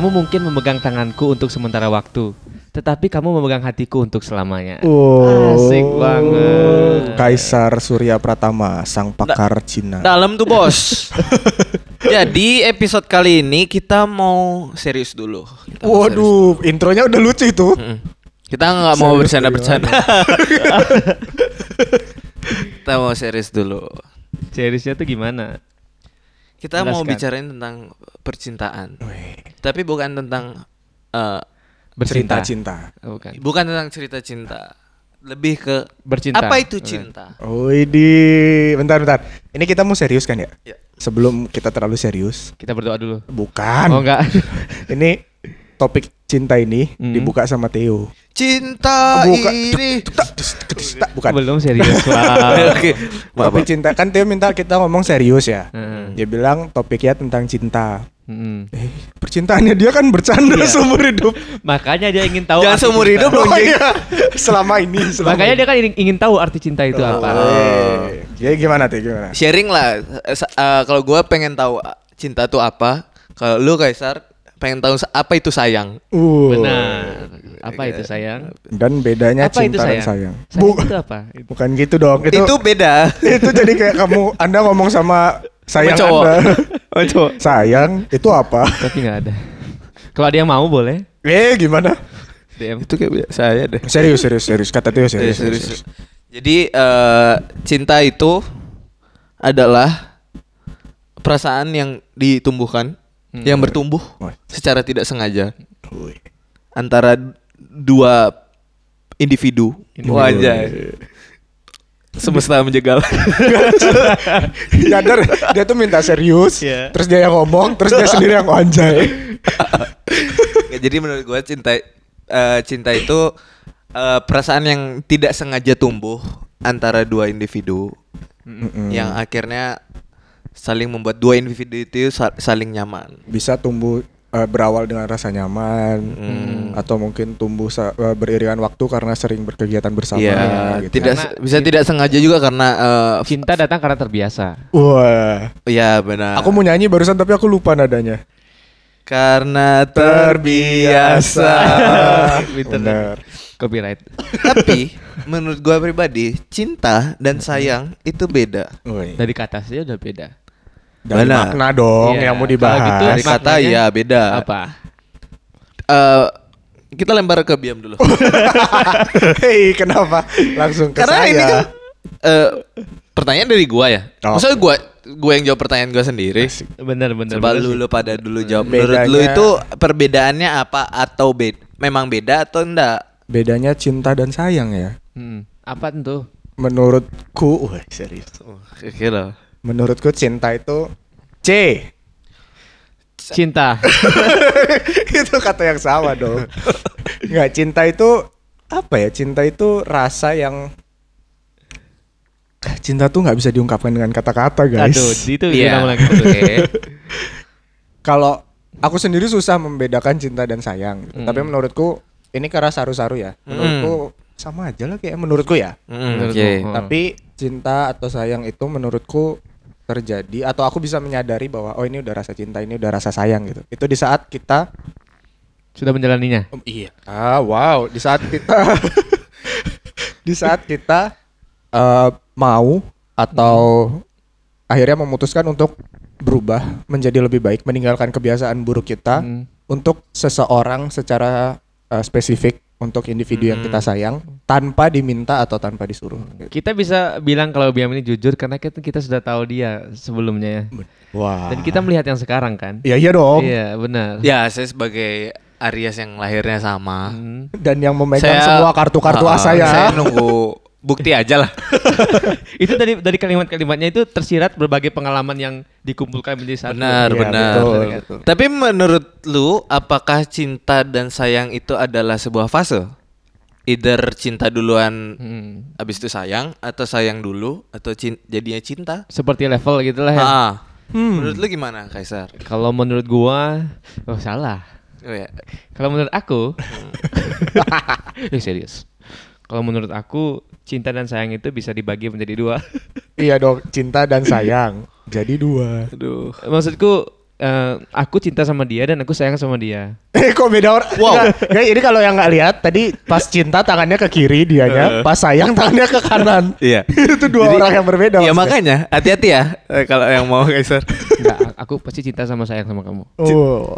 Kamu mungkin memegang tanganku untuk sementara waktu, tetapi kamu memegang hatiku untuk selamanya. Oh, Asik banget. Kaisar Surya Pratama, sang pakar Cina. Dalam tuh bos. Jadi episode kali ini kita mau serius dulu. Kita mau serius Waduh, intronya udah lucu itu. Mm-mm. Kita nggak mau bercanda-bercanda. kita mau serius dulu. Seriusnya tuh gimana? Kita mau Jelaskan. bicarain tentang percintaan. Tapi bukan tentang eh, Bercinta. Oh, bukan. bukan tentang cerita cinta. Lebih ke Bercinta. apa itu cinta? Oh, ini bentar bentar. Ini kita mau serius kan ya? Ya. Sebelum kita terlalu serius. Kita berdoa dulu. Bukan. Oh enggak. Ini topik cinta ini Hmm. dibuka sama Theo. Cinta Bukan. ini. Tak, bukan. Belum serius lah. Oke. Topik cinta kan Theo minta kita ngomong serius ya. Heeh. Dia bilang topiknya tentang cinta. Mm-mm. Eh, percintaannya dia kan bercanda Iya. seumur hidup. Makanya dia ingin tahu Jangan seumur cinta. hidup dong, Oh iya. Selama ini. Selama Makanya ini. dia kan ingin, ingin tahu arti cinta itu apa. Eh, Jadi gimana tuh gimana? sharing lah. Eh, kalau gue pengen tahu eh, cinta tuh apa, kalau lu Kaisar pengen tahu apa itu sayang. Uh. Benar. Apa itu sayang? Dan bedanya Apa itu cinta dan sayang? sayang. Sayang Bu- itu apa? Itu. bukan gitu dong. Itu Itu, beda. itu jadi kayak kamu Anda ngomong sama sayang cowok. Anda. Oh, coba. sayang itu apa? Tapi nggak ada. Kalau ada yang mau boleh. Eh gimana? DM. Itu kayak saya deh. Serius serius serius kata Theo serius. Serius, serius, serius. Jadi eh, cinta itu adalah perasaan yang ditumbuhkan, Hmm. yang bertumbuh secara tidak sengaja antara dua individu. Individu. Wajah. Semesta menjegal. Nyadar dia tuh minta serius, Iya. terus dia yang ngomong, terus dia sendiri yang anjay. Ya, Jadi menurut gue cinta eh, cinta itu eh, perasaan yang tidak sengaja tumbuh antara dua individu Mm-mm. yang akhirnya saling membuat dua individu itu sa- saling nyaman. bisa tumbuh eh, berawal dengan rasa nyaman Hmm. atau mungkin tumbuh eh, beriringan waktu karena sering berkegiatan bersama Iya, gitu. tidak Karena bisa cinta- tidak sengaja juga karena eh, Cinta datang karena terbiasa. Wah, ya benar. aku mau nyanyi barusan tapi aku lupa nadanya. karena terbiasa. Bener. Copyright. Tapi menurut gua pribadi, cinta dan sayang itu beda. Woi. Dari kata saja udah beda. Dari Benar. makna dong Iya, yang mau kalau dibahas. gitu Dari kata ya beda. Apa? Eh, kita lempar ke Biam dulu. Hei, kenapa? Langsung ke Karena saya. ini kan eh, pertanyaan dari gua ya. Oh. Maksudnya gua gua yang jawab pertanyaan gua sendiri. Bener bener. Coba bener lu, lu pada dulu jawab. Menurut lu Bedanya- itu perbedaannya apa atau bed memang beda atau enggak? Bedanya cinta dan sayang ya. Hmm. Apa tentu? Menurutku, wah serius. Oh, kira. Menurutku cinta itu C. Cinta. itu kata yang sama dong. Nggak cinta itu apa ya? Cinta itu rasa yang cinta tuh nggak bisa diungkapkan dengan kata-kata guys. Aduh, itu Iya. yeah. lagi. Oke. Kalau aku sendiri susah membedakan cinta dan sayang. gitu. Hmm. Tapi menurutku ini karena saru-saru ya. Menurutku sama aja lah kayak menurutku ya. Mm. Oke. Oh. Tapi cinta atau sayang itu menurutku terjadi atau aku bisa menyadari bahwa oh ini udah rasa cinta, ini udah rasa sayang gitu. Itu di saat kita Sudah menjalaninya. iya. Ah, wow, di saat kita di saat kita eh, mau atau akhirnya memutuskan untuk berubah menjadi lebih baik, meninggalkan kebiasaan buruk kita Hmm. untuk seseorang secara eh, spesifik untuk individu yang kita sayang tanpa diminta atau tanpa disuruh. Kita bisa bilang kalau Biam ini jujur karena kita, kita sudah tahu dia sebelumnya. Wah. Dan kita melihat yang sekarang kan. Iya iya dong. Iya, benar. Ya, saya sebagai Aries yang lahirnya sama. Hmm. Dan yang memegang Saya- semua kartu-kartu as saya. Saya nunggu bukti aja lah. itu dari dari kalimat-kalimatnya itu tersirat berbagai pengalaman yang dikumpulkan menjadi satu. Benar, Iya, benar. betul. Tapi menurut lu, apakah cinta dan sayang itu adalah sebuah fase? Either cinta duluan, Hmm. habis itu sayang, atau sayang dulu, atau cin- jadinya cinta? Seperti level gitulah ya. Ah, Hmm. menurut lu gimana, Kaisar? Kalau menurut gua, oh salah. Oh ya, Kalau menurut aku, eh, serius. Kalau menurut aku, cinta dan sayang itu bisa dibagi menjadi dua. Iya dong, cinta dan sayang. Jadi dua. aduh. Maksudku, eh, aku cinta sama dia dan aku sayang sama dia. Eh kok beda orang? Wow. ini kalau yang nggak lihat tadi pas cinta tangannya ke kiri dianya, pas sayang tangannya ke kanan. Iya. itu dua Jadi- orang yang berbeda. Ya maksudnya. makanya hati-hati ya eh, kalau yang mau Kaiser. Enggak, aku pasti cinta sama sayang sama kamu. Oh.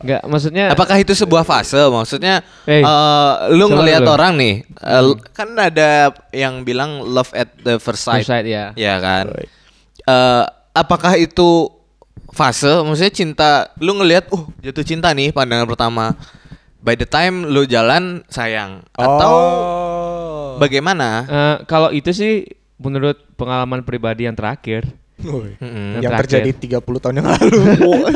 Enggak, maksudnya Apakah itu sebuah fase? Maksudnya Eh, eh, lu ngelihat orang nih, eh, kan ada yang bilang love at the first sight. First sight, ya. Ya kan. Eh, apakah itu fase? Maksudnya cinta, lu ngelihat, uh jatuh cinta nih pandangan pertama. By the time lu jalan sayang atau Oh. bagaimana? eh, kalau itu sih menurut pengalaman pribadi yang terakhir. Woi. Mm-mm. yang terakhir. terjadi 30 tahun yang lalu.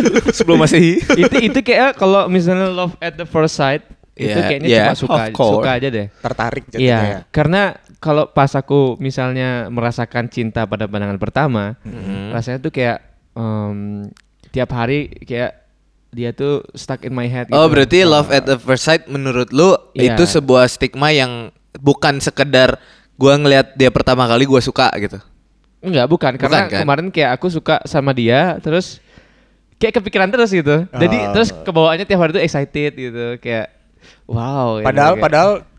Sebelum masehi. itu itu kayak kalau misalnya love at the first sight itu Yeah, kayaknya yeah, cuma suka suka aja deh. Tertarik jadinya Iya, ya. karena kalau pas aku misalnya merasakan cinta pada pandangan pertama, Mm-hmm. rasanya tuh kayak em, tiap hari kayak dia tuh stuck in my head. gitu. Oh berarti love at the first sight menurut lu Iya. itu sebuah stigma yang bukan sekedar gua ngelihat dia pertama kali gua suka gitu. Enggak, bukan. Karena Bukan, kan? kemarin kayak aku suka sama dia, terus kayak kepikiran terus gitu. Jadi Oh. terus kebawaannya tiap hari tuh excited gitu, kayak wow. gitu, Padahal kayak-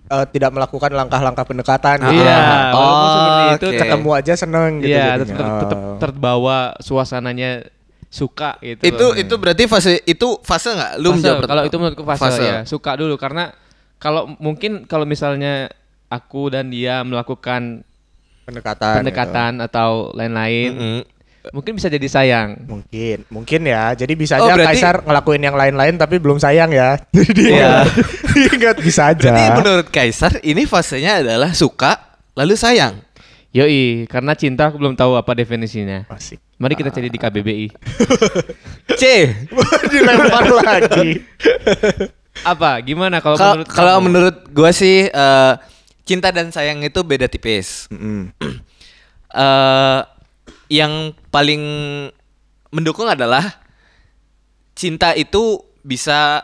eh, tidak melakukan langkah-langkah pendekatan. Gitu. Iya, walaupun oh, seperti itu. Ketemu aja seneng gitu. Iya, tetap tetap Oh. terbawa suasananya suka gitu. Itu loh. itu berarti fase itu fase nggak? Lu Fase, menjawab kalau itu menurutku fase, Fase. ya suka dulu karena kalau mungkin kalau misalnya aku dan dia melakukan pendekatan. pendekatan atau lain-lain Mm-mm. Mungkin bisa jadi sayang. Mungkin, mungkin ya. Jadi bisa Oh, aja berarti- Kaisar ngelakuin yang lain-lain tapi belum sayang ya. Jadi Iya. dia ingat bisa aja. Berarti menurut Kaisar ini fasenya adalah suka lalu sayang. yoi karena cinta aku belum tahu apa definisinya Asik. mari kita cari di KBBI C. Dilempar lagi. apa gimana kalau Kalau menurut kalau menurut gua sih eh, cinta dan sayang itu beda tipis. Mm-mm. eh yang paling mendukung adalah cinta itu bisa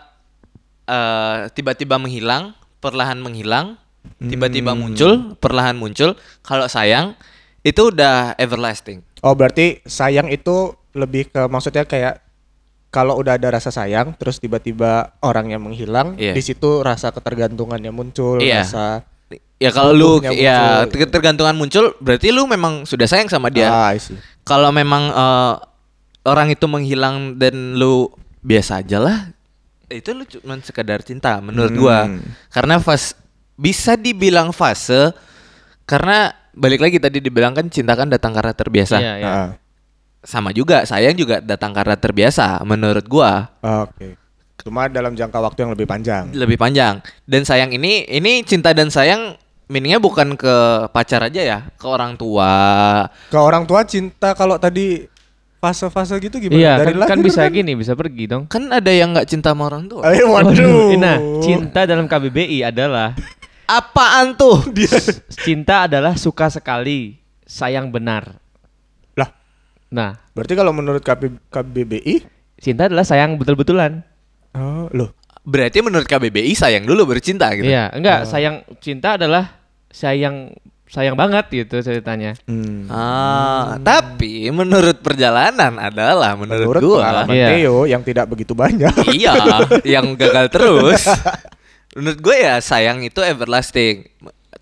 eh, tiba-tiba menghilang, perlahan menghilang, tiba-tiba muncul, perlahan muncul. Kalau sayang itu udah everlasting. Oh, berarti sayang itu lebih ke maksudnya kayak kalau udah ada rasa sayang terus tiba-tiba orangnya menghilang, Iya. di situ rasa ketergantungannya muncul, Iya. rasa Ya kalau lu ya muncul. ketergantungan muncul, berarti lu memang sudah sayang sama dia. Ah. Kalau memang eh, orang itu menghilang dan lu biasa aja lah, itu lu cuma sekedar cinta menurut gua. Hmm. Karena fase bisa dibilang fase karena balik lagi tadi dibilang kan cinta kan datang karena terbiasa. Iya, iya. Ah, Sama juga sayang juga datang karena terbiasa menurut gua. Oke. Cuma dalam jangka waktu yang lebih panjang. Lebih panjang. Dan sayang ini ini cinta dan sayang meaningnya bukan ke pacar aja ya, ke orang tua. Ke orang tua cinta kalau tadi fase-fase gitu gimana? iya Dari kan, kan bisa gini bisa pergi dong Kan ada yang nggak cinta sama orang tua. Eh, waduh. nah cinta dalam KBBI adalah Apaan tuh? cinta adalah suka sekali sayang benar Lah, nah berarti kalau menurut KB, KBBI cinta adalah sayang betul-betulan Oh, loh. Berarti menurut KBBI sayang dulu bercinta gitu. Iya, enggak, sayang cinta adalah sayang sayang banget gitu ceritanya. Hmm. Ah, tapi menurut perjalanan adalah menurut, Menurut gua pengalaman Iya. Theo yang tidak begitu banyak. iya, yang gagal terus. menurut gue ya sayang itu everlasting.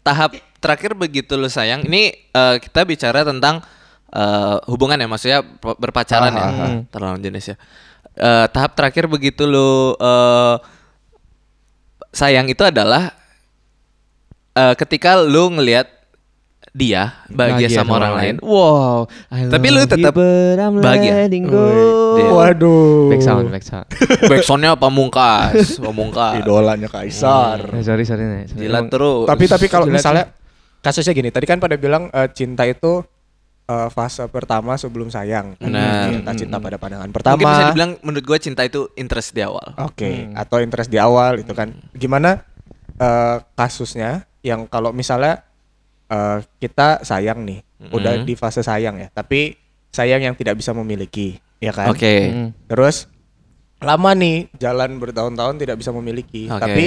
Tahap terakhir begitu lu sayang, ini eh, kita bicara tentang eh, hubungan ya, maksudnya berpacaran ya, Ah, ah, ah. terlalu jenis ya. Eh, tahap terakhir begitu lu eh, sayang itu adalah eh, ketika lu ngelihat dia bahagia, sama, orang lain. Wow. I Tapi lu tetap bahagia. go. Waduh. Back sound, back sound. Backsoundnya pamungkas, pamungkas. Idolanya Kaisar. Eh, sorry, sorry, Nek. Sorry. Jilat terus. Tapi tapi kalau misalnya kasusnya gini, tadi kan pada bilang eh, cinta itu eh, fase pertama sebelum sayang. Benar. Cinta cinta pada pandangan Mungkin pertama. bisa dibilang menurut gue cinta itu interest di awal. Oke, atau interest di awal itu kan. Gimana eh, kasusnya yang kalau misalnya eh, kita sayang nih, udah Mm. di fase sayang ya, tapi sayang yang tidak bisa memiliki, ya kan? Oke. Mm. Terus lama nih jalan bertahun-tahun tidak bisa memiliki, Oke. tapi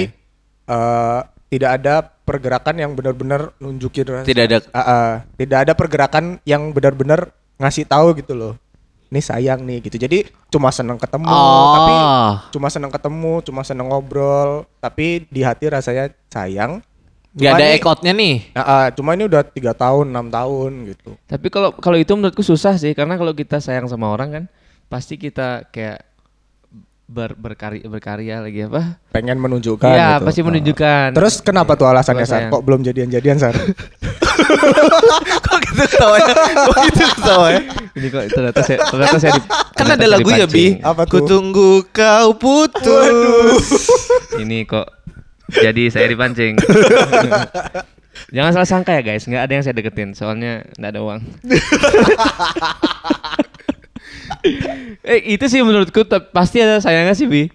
eh, tidak ada pergerakan yang benar-benar nunjukin rasa- Tidak ada Ah, ah. tidak ada pergerakan yang benar-benar ngasih tahu gitu loh nih sayang nih gitu. Jadi cuma seneng ketemu, Oh. tapi cuma seneng ketemu, cuma seneng ngobrol, tapi di hati rasanya sayang. Gak ada ekotnya nih. Nah, ah, cuma ini udah tiga tahun, enam tahun gitu. Tapi kalau kalau itu menurutku susah sih karena kalau kita sayang sama orang kan pasti kita kayak ber, berkarya berkarya lagi apa? Pengen menunjukkan. Iya, gitu. pasti menunjukkan. Terus kenapa tuh alasannya sayang. Kok belum jadian-jadian Sar? Kok gitu ketawanya? Kok gitu ketawanya? Ini kok ternyata saya ternyata saya di, Kan ada lagu ya Bi. Apa tuh? Kutunggu kau putus. Ini kok jadi saya dipancing. Jangan salah sangka ya guys, nggak ada yang saya deketin, soalnya nggak ada uang. eh itu sih menurutku pasti ada sayangnya sih bi,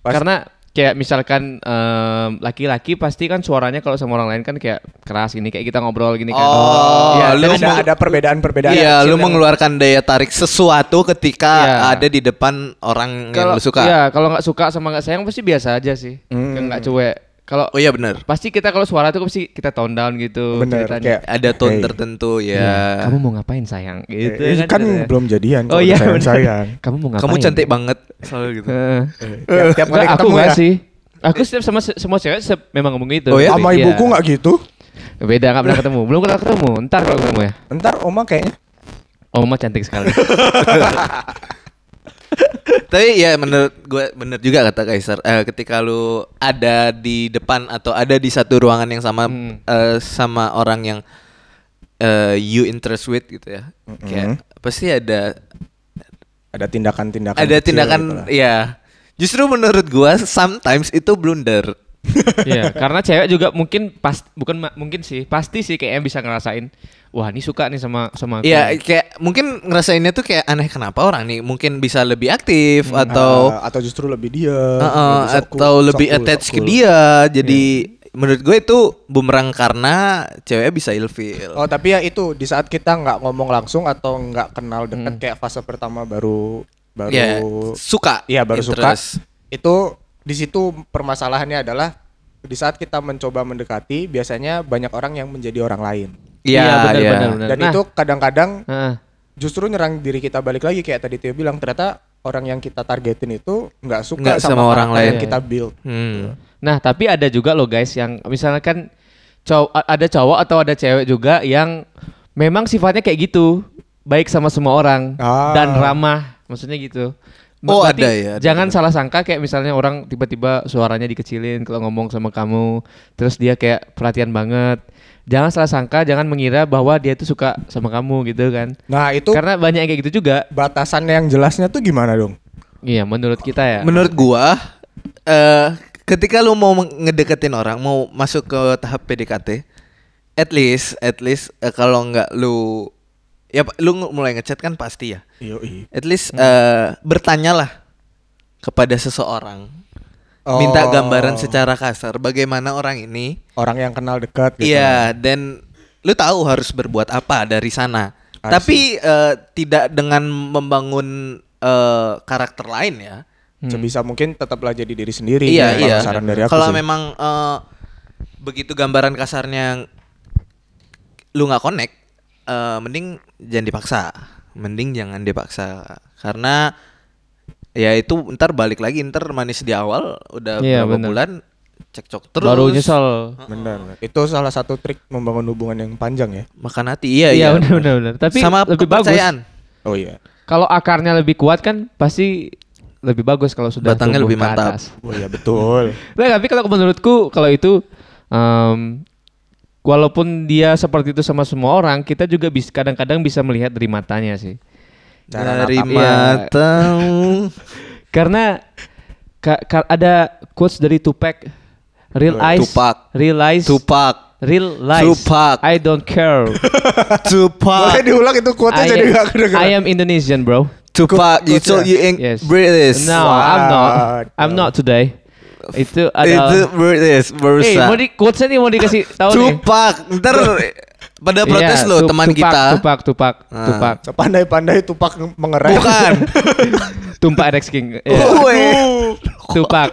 Pas- karena kayak misalkan em, laki-laki pasti kan suaranya kalau sama orang lain kan kayak keras gini, kayak kita ngobrol gini kan. Oh, Iya, lu ada ada perbedaan-perbedaan. Iya, lu yang- mengeluarkan daya tarik sesuatu ketika Iya. ada di depan orang yang kalau lu suka. Iya, kalau nggak suka sama nggak sayang pasti biasa aja sih, Hmm. Kayak nggak cuek. Kalau Oh iya benar. pasti kita kalau suara tuh pasti kita tone down gitu Bener, ceritanya. kayak Ada tone Hey. tertentu Iya, ya. Kamu mau ngapain sayang? Gitu Eh, kan ceritanya. belum jadian. Oh iya, udah bener. sayang-sayang. Kamu mau ngapain? Kamu cantik banget selalu gitu. Heeh. Tiap, tiap kali Nggak, aku ketemu nggak ya. sih. Aku setiap sama se- semua cewek se- memang ngomong gitu. Oh ya? Sama Iya. ibuku nggak gitu. Beda nggak pernah ketemu. Belum pernah ketemu. Ntar kalau ketemu ya. Ntar Oma kayaknya. Mama cantik sekali. Tapi ya menurut gue bener juga kata Kaisar. Eh, ketika lu ada di depan atau ada di satu ruangan yang sama Hmm. eh, sama orang yang eh, you interest with gitu ya. Kayak pasti ada Ada tindakan-tindakan. ada tindakan gitu ya. Justru menurut gua sometimes itu blunder. Iya, karena cewek juga mungkin pas bukan mungkin sih, pasti sih kayaknya bisa ngerasain. Wah, ini suka nih sama sama aku. Iya, kayak mungkin ngerasainnya tuh kayak aneh kenapa orang nih mungkin bisa lebih aktif atau Ah, atau justru lebih dia. Heeh, atau lebih attach ke dia. Jadi menurut gue itu bumerang karena cewek bisa ilfeel. Oh tapi ya itu di saat kita nggak ngomong langsung atau nggak kenal dekat Hmm. kayak fase pertama baru baru Ya, suka. Iya baru interest. suka. Itu di situ permasalahannya adalah di saat kita mencoba mendekati biasanya banyak orang yang menjadi orang lain. Iya, Iya, benar, iya. benar, benar. Dan Nah. itu kadang-kadang Heeh. justru nyerang diri kita balik lagi kayak tadi Tio bilang ternyata orang yang kita targetin itu nggak suka Nggak sama, sama orang lain. yang kita build. Hmm. Nah, tapi ada juga loh guys yang misalkan cow ada cowok atau ada cewek juga yang memang sifatnya kayak gitu, baik sama semua orang Ah. dan ramah, maksudnya gitu. Oh, Berarti ada ya, ada, jangan salah sangka kayak misalnya orang tiba-tiba suaranya dikecilin kalau ngomong sama kamu, terus dia kayak perhatian banget. Jangan salah sangka, jangan mengira bahwa dia tuh suka sama kamu gitu kan. Nah itu Karena banyak yang kayak gitu juga. batasannya yang jelasnya tuh gimana dong? Iya, menurut kita ya. Menurut gua eh ketika lu mau ngedeketin orang, mau masuk ke tahap PDKT, at least at least eh, kalau nggak lu ya lu mulai ngechat kan pasti ya. Yoi. At least eh bertanyalah kepada seseorang. Minta Oh. gambaran secara kasar bagaimana orang ini. orang yang kenal dekat gitu. Iya, dan lu tahu harus berbuat apa dari sana. Tapi eh, tidak dengan membangun eh, karakter lain ya. Sebisa mungkin tetaplah jadi diri sendiri. Iya, Kalau iya. Saran dari aku Kalau memang eh, begitu gambaran kasarnya lu nggak connect, eh, mending jangan dipaksa. Mending jangan dipaksa karena ya itu ntar balik lagi ntar manis di awal udah Iya, berapa bener. bulan cekcok terus Baru nyesel. Benar. Itu salah satu trik membangun hubungan yang panjang ya. makan hati iya Iya, iya benar benar benar. Tapi sama lebih bagus. kepercayaan Oh iya. Kalau akarnya lebih kuat kan pasti lebih bagus kalau sudah Batangnya lebih ke mantap. atas. Oh iya betul. Nah, tapi kalau menurutku kalau itu em, walaupun dia seperti itu sama semua orang, kita juga bisa kadang-kadang bisa melihat dari matanya sih. Cara dari matamu Karena ka- ka- ada quotes dari Tupac, real eyes, Tupac. real eyes, Tupac real lies. Tupac. I don't care. Tupac Boleh diulang itu quote-nya I, jadi gak kedengeran. I am Indonesian, bro. Tupac you Quotes told you ain't Yes. British No, I'm not. I'm not today. Itu itu adalah British Eh, berusaha mau di quotesnya nih mau dikasih tahu nih. Tupac ntar pada protes Iya, lo teman Tupac, kita Tupac, Tupac, Ah. Tupac. Sepandai-pandai tupak mengerem. bukan Tumpac Rex King. Iya. Weh. Tupac.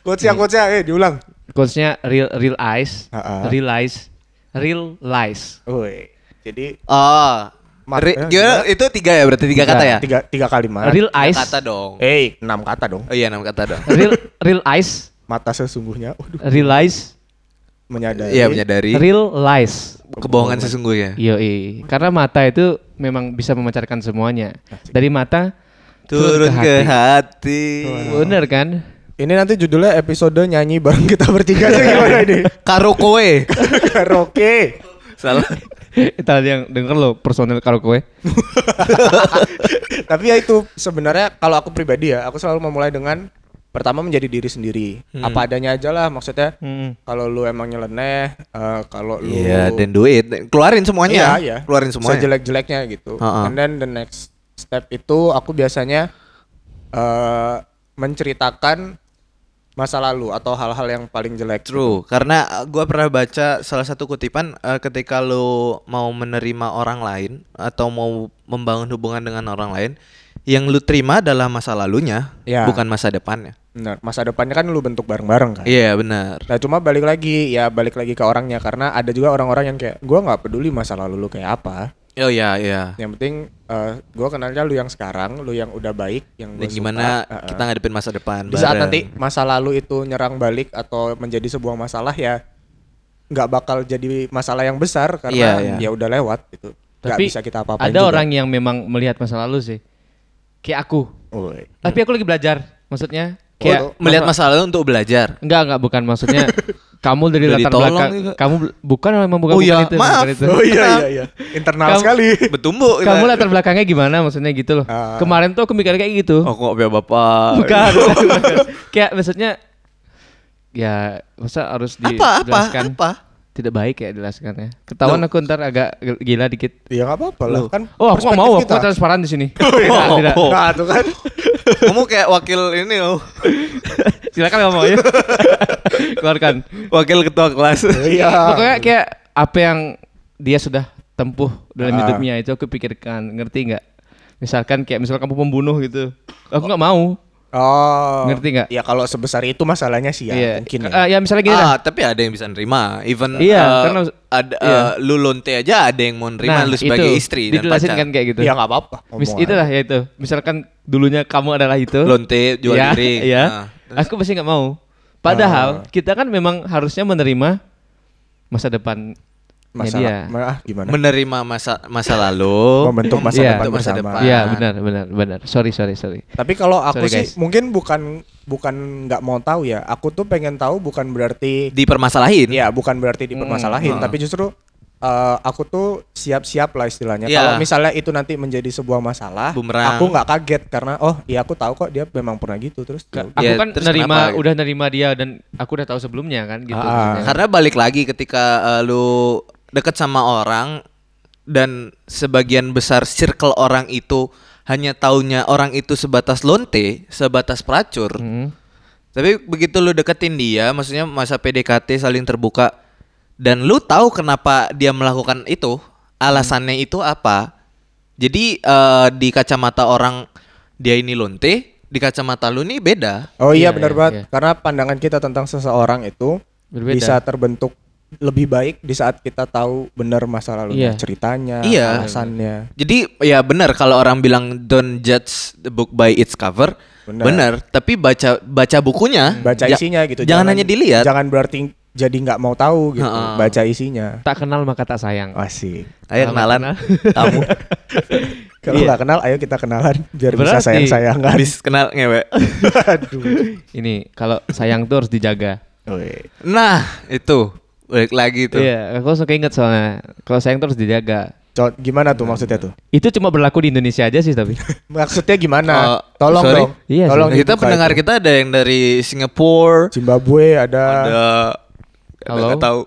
Quotes-nya, quotes-nya, eh diulang. Quotesnya real real eyes, Ah, ah. real lies, real lies. Woi. Jadi oh eh, gimana? Itu tiga ya berarti tiga, Tiga. kata ya? tiga tiga kalimat. Real Tiga eyes. kata dong. Eh, enam kata dong. Oh iya enam kata dong. Real real eyes. Mata sesungguhnya. Waduh, Realize. Menyadari. Iya menyadari Real lies. kebohongan sesungguhnya. Yoi. Karena mata itu memang bisa memancarkan semuanya. Dari mata Turun ke hati. Bener kan? Ini nanti judulnya episode nyanyi bareng kita bertiga tuh gimana ini? Karo kowe. Karaoke. Salah. Tadi yang denger lo personel karaoke. Tapi ya itu sebenarnya kalau aku pribadi ya, aku selalu memulai dengan pertama menjadi diri sendiri. Hmm. Apa adanya aja lah maksudnya. Hmm. Kalau lu emang nyeleneh, eh, kalau lu Iya, then do it. Keluarin semuanya. Iya, iya. Keluarin semuanya. Sejelek-jeleknya gitu. Ha-ha. And then the next step itu aku biasanya eh menceritakan masa lalu atau hal-hal yang paling jelek. True, karena uh, gua pernah baca salah satu kutipan uh, ketika lu mau menerima orang lain atau mau membangun hubungan dengan orang lain, yang lu terima adalah masa lalunya, Ya. bukan masa depannya. Benar, masa depannya kan lu bentuk bareng-bareng kan. Iya, benar. Nah cuma balik lagi ya balik lagi ke orangnya karena ada juga orang-orang yang kayak gua nggak peduli masa lalu lu kayak apa. Oh iya, iya. Yang penting eh gua kenalnya lu yang sekarang, lu yang udah baik, yang Dan gimana suka. Eh, kita ngadepin masa depan di saat bareng. nanti masa lalu itu nyerang balik atau menjadi sebuah masalah ya nggak bakal jadi masalah yang besar karena Iya, iya. ya udah lewat gitu. Nggak Tapi bisa kita apa-apain ada juga. orang yang memang melihat masa lalu sih. Kayak aku. Tapi aku lagi belajar. Maksudnya Oh, kayak melihat masa lalu untuk belajar. Enggak, enggak bukan maksudnya kamu dari Udah latar belakang juga. kamu bukan memang bukan Oh bukan iya, itu, maaf. bukan itu. Oh iya iya iya. Internal Kamu- sekali. Bertumbuh. kita. Kamu latar belakangnya gimana maksudnya gitu loh. Ah. Kemarin tuh aku mikir kayak gitu. Oh kok biar bapak. Bukan. Kayak maksudnya ya masa harus Apa apa dijelaskan apa? tidak baik ya jelaskannya. Ketahuan Loh. aku ntar agak gila dikit. Ya nggak apa-apa lah Loh. kan. Oh, aku mau, aku transparan di sini. Oh, tidak, tidak. oh. Nah, tuh kan. Kamu kayak wakil ini oh. Silakan ngomong ya. Keluarkan. Wakil ketua kelas. Iya. Pokoknya kayak apa yang dia sudah tempuh dalam Ah. hidupnya itu aku pikirkan, ngerti nggak? Misalkan kayak misal kamu pembunuh gitu, aku nggak mau. Oh. Ngerti nggak? Ya kalau sebesar itu masalahnya sih ya Iya. mungkin ya. Eh, ya misalnya gini lah. ah, tapi ada yang bisa nerima. Even Iya, eh, karena ada iya. eh, lu lonte aja ada yang mau nerima lu sebagai itu, istri dan pacar. kan kayak gitu. Ya nggak apa-apa. Mis itulah ya itu. Misalkan dulunya kamu adalah itu. Lonte jual Iya, diri. Iya. Nah, Aku pasti nggak mau. Padahal kita kan memang harusnya menerima masa depan Masalah. dia. Ma- ah, gimana? menerima masa masa lalu. Membentuk masa Iya. depan masa bersama. depan. Iya benar benar benar. Sorry sorry sorry. Tapi kalau aku Sorry, sih guys. mungkin bukan bukan nggak mau tahu ya. Aku tuh pengen tahu bukan berarti Dipermasalahin. ya bukan berarti dipermasalahin, Hmm. tapi justru eh, aku tuh siap-siap lah istilahnya. Iya. Kalau misalnya itu nanti menjadi sebuah masalah, Bumerang. aku nggak kaget karena oh iya aku tahu kok dia memang pernah gitu terus. ya udah. Aku Ya, kan terus nerima kenapa udah nerima dia dan aku udah tahu sebelumnya kan gitu. Ah. maksudnya. Karena balik lagi ketika eh, lu deket sama orang dan sebagian besar circle orang itu hanya taunya orang itu sebatas lonte, sebatas pelacur. Hmm. Tapi begitu lu deketin dia, maksudnya masa PDKT saling terbuka dan lu tahu kenapa dia melakukan itu, alasannya itu apa? Jadi eh, di kacamata orang dia ini lonte, di kacamata lu nih beda. Oh iya Iya, benar iya, banget. iya. Karena pandangan kita tentang seseorang itu Berbeda. bisa terbentuk lebih baik di saat kita tahu benar masa lalunya, Iya. ceritanya, Iya. alasannya. Jadi ya benar kalau orang bilang don't judge the book by its cover, Benar. benar. Tapi baca baca bukunya, Baca Ja- isinya gitu. Jangan, hanya dilihat. Jangan berarti jadi nggak mau tahu gitu. Ha-ha. Baca isinya. Tak kenal maka tak sayang. Asik. Ayo kenalan kenal. kamu. Kalau Iya. nggak kenal, ayo kita kenalan biar bisa Berarti- sayang-sayangan. Habis kenal ngewe. Aduh. Ini kalau sayang tuh harus dijaga. Nah, itu balik lagi tuh. Iya, aku suka inget soalnya kalau sayang tuh harus dijaga. Co- gimana tuh maksudnya tuh? Itu cuma berlaku di Indonesia aja sih tapi. Maksudnya gimana? Oh, Tolong sorry. dong. Iya sih. Tolong Nah, kita pendengar itu. kita ada yang dari Singapura, Zimbabwe ada. ada Halo? nggak tahu.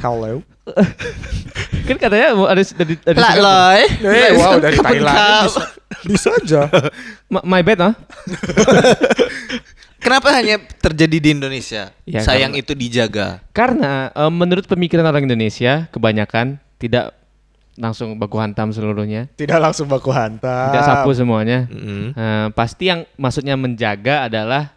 Hello. kan katanya ada dari dari Lah Singapura. loy. Eh, wow dari Thailand bisa, bisa aja. Ma- My bad ah. Kenapa hanya terjadi di Indonesia? Ya, Sayang karena- itu dijaga. Karena eh, menurut pemikiran orang Indonesia kebanyakan tidak langsung baku hantam seluruhnya, Tidak langsung baku hantam. tidak sapu semuanya. Mm. Eh, pasti yang maksudnya menjaga adalah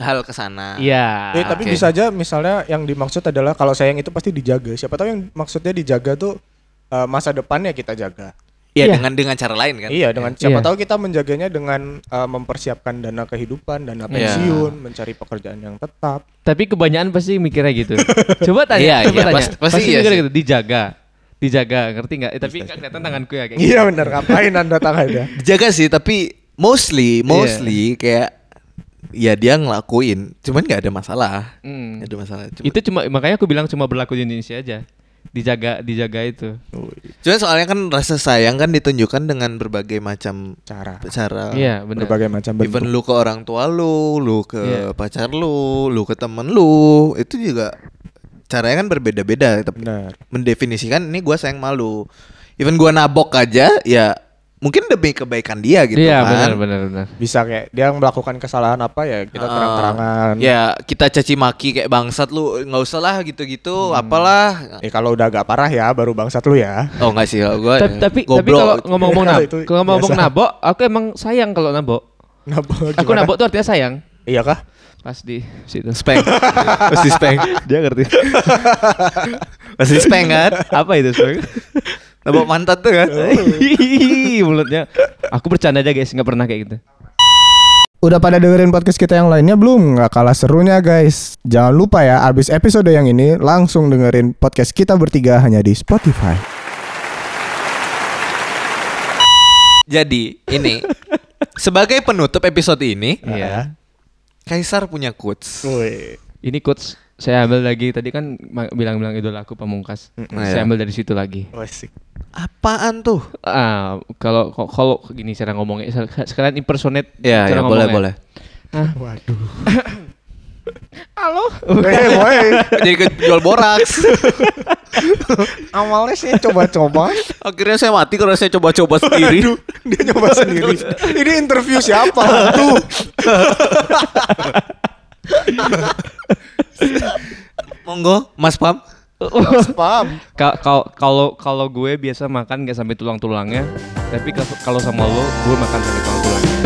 Hal ke sana. iya. Eh, tapi Oke. bisa aja misalnya yang dimaksud adalah kalau sayang itu pasti dijaga. Siapa tahu yang maksudnya dijaga tuh eh, masa depannya kita jaga. Ya Iya. dengan dengan cara lain kan. Iya, dengan siapa Iya. tahu kita menjaganya dengan eh, mempersiapkan dana kehidupan, dana Iya. pensiun, mencari pekerjaan yang tetap. Tapi kebanyakan pasti mikirnya gitu. Coba tanya, Iya, coba iya, tanya. pasti- pasti iya mikirnya sih. gitu, dijaga. Dijaga, ngerti nggak? Eh, tapi nggak kelihatan tanganku ya kayak gitu. Iya benar, ngapain anda tangannya? Dijaga sih tapi mostly mostly kayak ya dia ngelakuin cuman nggak ada masalah. Hmm. Nggak ada masalah. Cuma, Itu cuma makanya aku bilang cuma berlaku di Indonesia aja. Dijaga, dijaga itu. cuman soalnya kan rasa sayang kan ditunjukkan dengan berbagai macam Cara, cara. Iya, benar. berbagai macam bentuk. Even lu ke orang tua lu, lu ke Iya. pacar lu, lu ke temen lu, itu juga caranya kan berbeda-beda. Tapi Benar. mendefinisikan ini gua sayang malu. Even gua nabok aja, ya mungkin demi kebaikan dia gitu Iya, kan. benar benar benar. Bisa kayak dia melakukan kesalahan apa ya kita Ah, terang-terangan. Ya kita caci maki kayak bangsat lu nggak usah lah gitu-gitu, Hmm. apalah. Eh kalau udah agak parah ya baru bangsat lu ya. Oh nggak sih, gua tapi tapi, kalau ngomong-ngomong nab, kalau ngomong nabok, aku emang sayang kalau nabok. Nabok Aku nabok tuh artinya sayang. Iya kah? Pas di situ. speng, pasti speng, Dia ngerti. pasti speng kan? Apa itu, Speng? Nabok mantat tuh kan? Ih, Mulutnya. Aku bercanda aja guys, nggak pernah kayak gitu. Udah pada dengerin podcast kita yang lainnya belum? Nggak kalah serunya guys. Jangan lupa ya, abis episode yang ini langsung dengerin podcast kita bertiga hanya di Spotify. Jadi ini sebagai penutup episode ini, Iya. Kaisar punya quotes. Woi. Ini quotes saya ambil lagi tadi kan bilang-bilang idola aku pamungkas. iya. Saya ambil dari situ lagi. Asik. Apaan tuh? Ah, kalau kalau gini cara ngomongnya se- sekalian impersonate Ya, cara ya boleh boleh. Waduh. Halo. Eh, boy. Jadi jual boraks. Awalnya sih coba-coba. Akhirnya saya mati karena saya coba-coba sendiri. Dia nyoba sendiri. Ini interview siapa? Tuh. Monggo, Mas Pam. Paham. Ka- kal- Kalau kalau gue biasa makan nggak sampai tulang-tulangnya, tapi kalau- kalau sama lo gue makan sampai tulang-tulangnya.